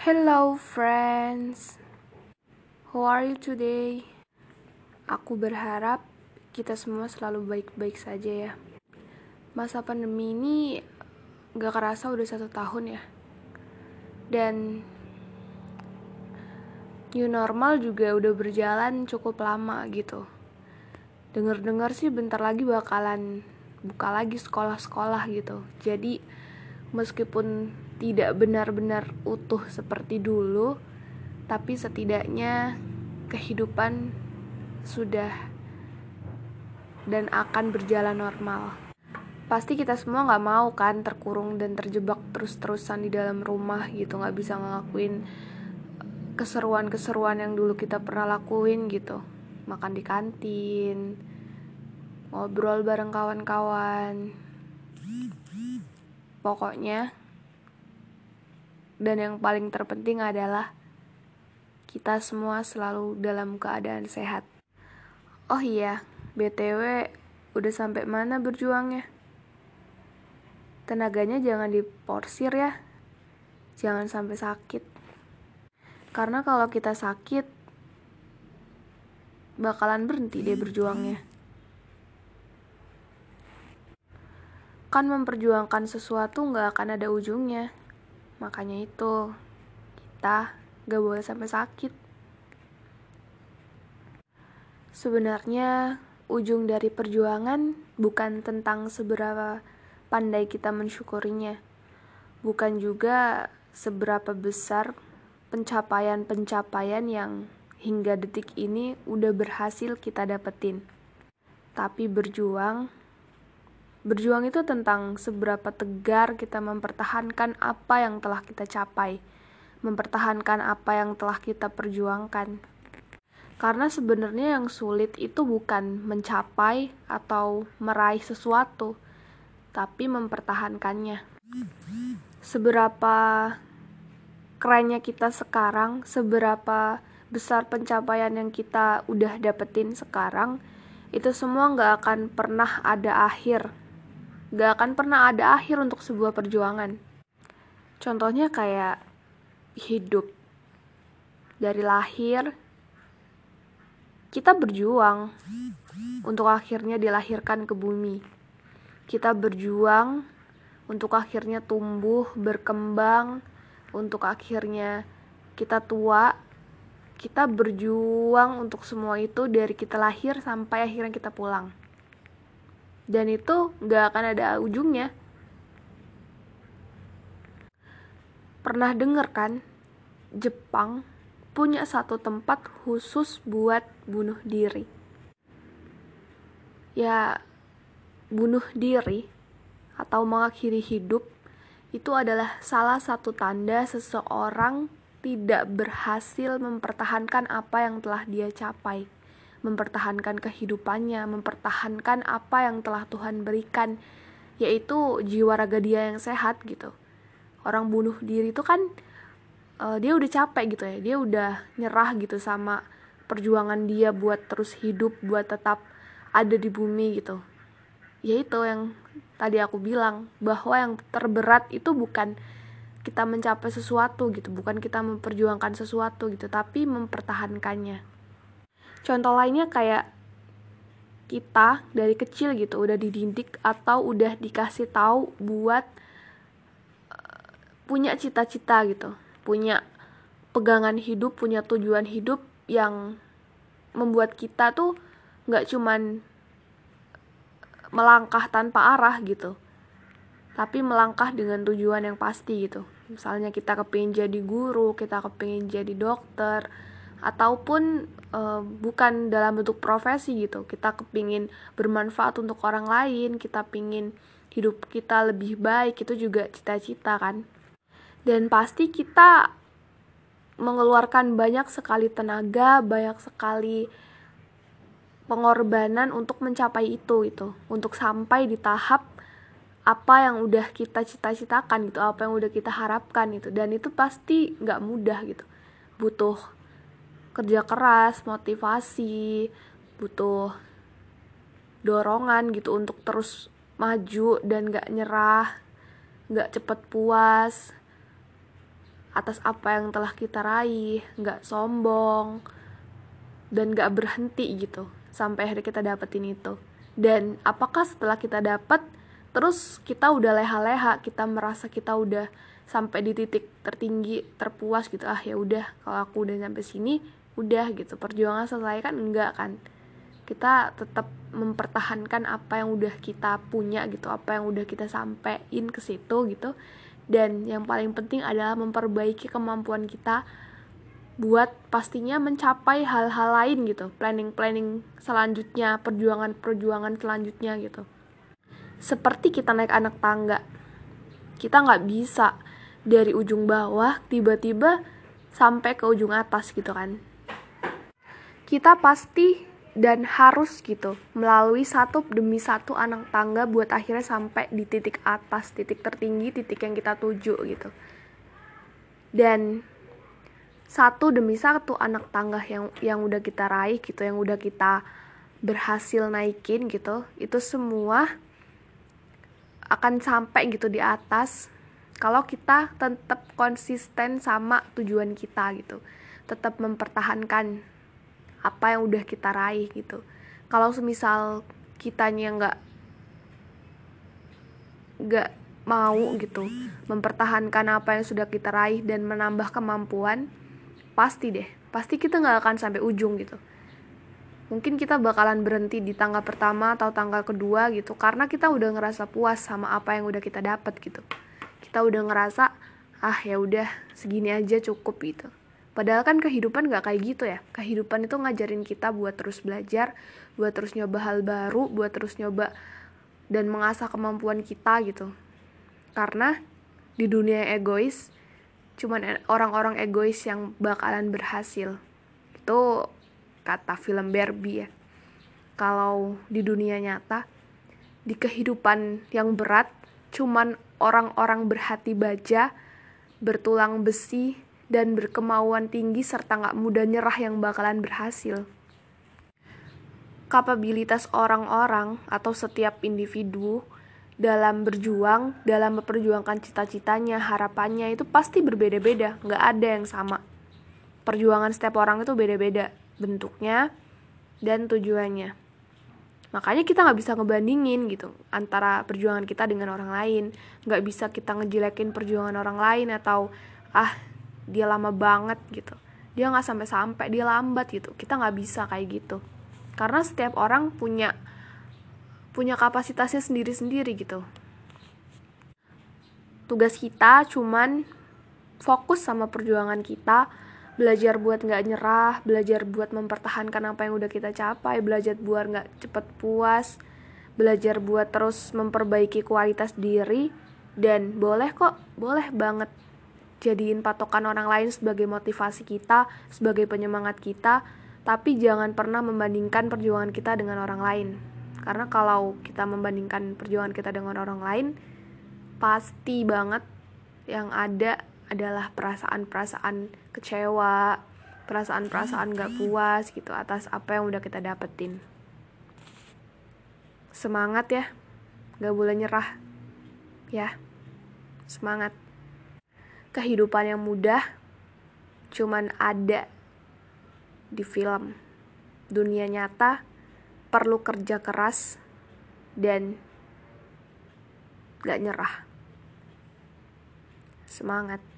Hello friends, how are you today? Aku berharap kita semua selalu baik-baik saja ya. Masa pandemi ini gak kerasa udah satu tahun ya. Dan new normal juga udah berjalan cukup lama gitu. Dengar-dengar sih bentar lagi bakalan buka lagi sekolah-sekolah gitu. Jadi meskipun tidak benar-benar utuh seperti dulu, tapi setidaknya kehidupan sudah dan akan berjalan normal. Pasti kita semua nggak mau kan terkurung dan terjebak terus-terusan di dalam rumah gitu, nggak bisa ngelakuin keseruan-keseruan yang dulu kita pernah lakuin gitu. Makan di kantin, ngobrol bareng kawan-kawan. Pokoknya dan yang paling terpenting adalah kita semua selalu dalam keadaan sehat. Oh iya, BTW udah sampai mana berjuangnya? Tenaganya jangan diporsir ya. Jangan sampai sakit. Karena kalau kita sakit bakalan berhenti deh berjuangnya. Kan memperjuangkan sesuatu nggak akan ada ujungnya. Makanya itu, kita gak boleh sampai sakit. Sebenarnya, ujung dari perjuangan bukan tentang seberapa pandai kita mensyukurinya. Bukan juga seberapa besar pencapaian-pencapaian yang hingga detik ini udah berhasil kita dapetin. Tapi berjuang Berjuang itu tentang seberapa tegar kita mempertahankan apa yang telah kita capai, mempertahankan apa yang telah kita perjuangkan. Karena sebenarnya yang sulit itu bukan mencapai atau meraih sesuatu, tapi mempertahankannya. Seberapa kerennya kita sekarang, seberapa besar pencapaian yang kita udah dapetin sekarang, itu semua nggak akan pernah ada akhir gak akan pernah ada akhir untuk sebuah perjuangan. Contohnya kayak hidup. Dari lahir, kita berjuang untuk akhirnya dilahirkan ke bumi. Kita berjuang untuk akhirnya tumbuh, berkembang, untuk akhirnya kita tua. Kita berjuang untuk semua itu dari kita lahir sampai akhirnya kita pulang dan itu gak akan ada ujungnya. Pernah denger kan? Jepang punya satu tempat khusus buat bunuh diri. Ya bunuh diri atau mengakhiri hidup itu adalah salah satu tanda seseorang tidak berhasil mempertahankan apa yang telah dia capai mempertahankan kehidupannya, mempertahankan apa yang telah Tuhan berikan, yaitu jiwa raga dia yang sehat gitu. Orang bunuh diri itu kan uh, dia udah capek gitu ya, dia udah nyerah gitu sama perjuangan dia buat terus hidup, buat tetap ada di bumi gitu. Ya itu yang tadi aku bilang bahwa yang terberat itu bukan kita mencapai sesuatu gitu, bukan kita memperjuangkan sesuatu gitu, tapi mempertahankannya. Contoh lainnya kayak kita dari kecil gitu udah dididik atau udah dikasih tahu buat uh, punya cita-cita gitu, punya pegangan hidup, punya tujuan hidup yang membuat kita tuh nggak cuman melangkah tanpa arah gitu tapi melangkah dengan tujuan yang pasti gitu. Misalnya kita kepingin jadi guru kita kepingin jadi dokter ataupun uh, bukan dalam bentuk profesi gitu. Kita kepingin bermanfaat untuk orang lain kita pingin hidup kita lebih baik itu juga cita-cita kan. Dan pasti kita mengeluarkan banyak sekali tenaga banyak sekali pengorbanan untuk mencapai itu itu untuk sampai di tahap apa yang udah kita cita-citakan gitu apa yang udah kita harapkan itu dan itu pasti nggak mudah gitu. Butuh kerja keras, motivasi, butuh dorongan gitu untuk terus maju dan gak nyerah, gak cepet puas. atas apa yang telah kita raih nggak sombong dan nggak berhenti gitu sampai akhirnya kita dapetin itu dan apakah setelah kita dapat terus kita udah leha-leha kita merasa kita udah sampai di titik tertinggi terpuas gitu ah ya udah kalau aku udah sampai sini udah gitu perjuangan selesai kan enggak kan. Kita tetap mempertahankan apa yang udah kita punya gitu apa yang udah kita sampein ke situ gitu. Dan yang paling penting adalah memperbaiki kemampuan kita buat pastinya mencapai hal-hal lain gitu planning-planning selanjutnya perjuangan-perjuangan selanjutnya gitu. Seperti kita naik anak tangga kita nggak bisa dari ujung bawah tiba-tiba sampai ke ujung atas gitu kan kita pasti dan harus gitu melalui satu demi satu anak tangga buat akhirnya sampai di titik atas titik tertinggi titik yang kita tuju gitu. Dan satu demi satu anak tangga yang yang udah kita raih gitu yang udah kita berhasil naikin gitu itu semua akan sampai gitu di atas kalau kita tetap konsisten sama tujuan kita gitu. Tetap mempertahankan apa yang udah kita raih gitu. Kalau semisal kitanya nggak nggak mau gitu mempertahankan apa yang sudah kita raih dan menambah kemampuan pasti deh. Pasti kita nggak akan sampai ujung gitu. Mungkin kita bakalan berhenti di tangga pertama atau tangga kedua gitu karena kita udah ngerasa puas sama apa yang udah kita dapat gitu. Kita udah ngerasa ah ya udah segini aja cukup gitu padahal kan kehidupan gak kayak gitu ya. Kehidupan itu ngajarin kita buat terus belajar buat terus nyoba hal baru buat terus nyoba dan mengasah kemampuan kita gitu. Karena di dunia egois cuman e, orang-orang egois yang bakalan berhasil. Itu kata film Barbie ya. Kalau di dunia nyata di kehidupan yang berat cuman orang-orang berhati baja, bertulang besi, dan berkemauan tinggi serta gak mudah nyerah yang bakalan berhasil. Kapabilitas orang-orang atau setiap individu dalam berjuang, dalam memperjuangkan cita-citanya, harapannya itu pasti berbeda-beda, nggak ada yang sama. Perjuangan setiap orang itu beda-beda bentuknya dan tujuannya makanya kita nggak bisa ngebandingin gitu antara perjuangan kita dengan orang lain nggak bisa kita ngejelekin perjuangan orang lain atau ah dia lama banget gitu. Dia nggak sampai sampai dia lambat gitu. Kita nggak bisa kayak gitu. Karena setiap orang punya punya kapasitasnya sendiri-sendiri gitu. Tugas kita cuman fokus sama perjuangan kita. Belajar buat nggak nyerah belajar buat mempertahankan apa yang udah kita capai belajar buat nggak cepet puas belajar buat terus memperbaiki kualitas diri. Dan boleh kok boleh banget jadiin patokan orang lain sebagai motivasi kita sebagai penyemangat kita tapi jangan pernah membandingkan perjuangan kita dengan orang lain karena kalau kita membandingkan perjuangan kita dengan orang lain pasti banget yang ada adalah perasaan-perasaan kecewa, perasaan-perasaan gak puas gitu atas apa yang udah kita dapetin. Semangat ya, gak boleh nyerah. Ya, semangat. Kehidupan yang mudah cuman ada di film. Dunia nyata perlu kerja keras dan gak nyerah. Semangat.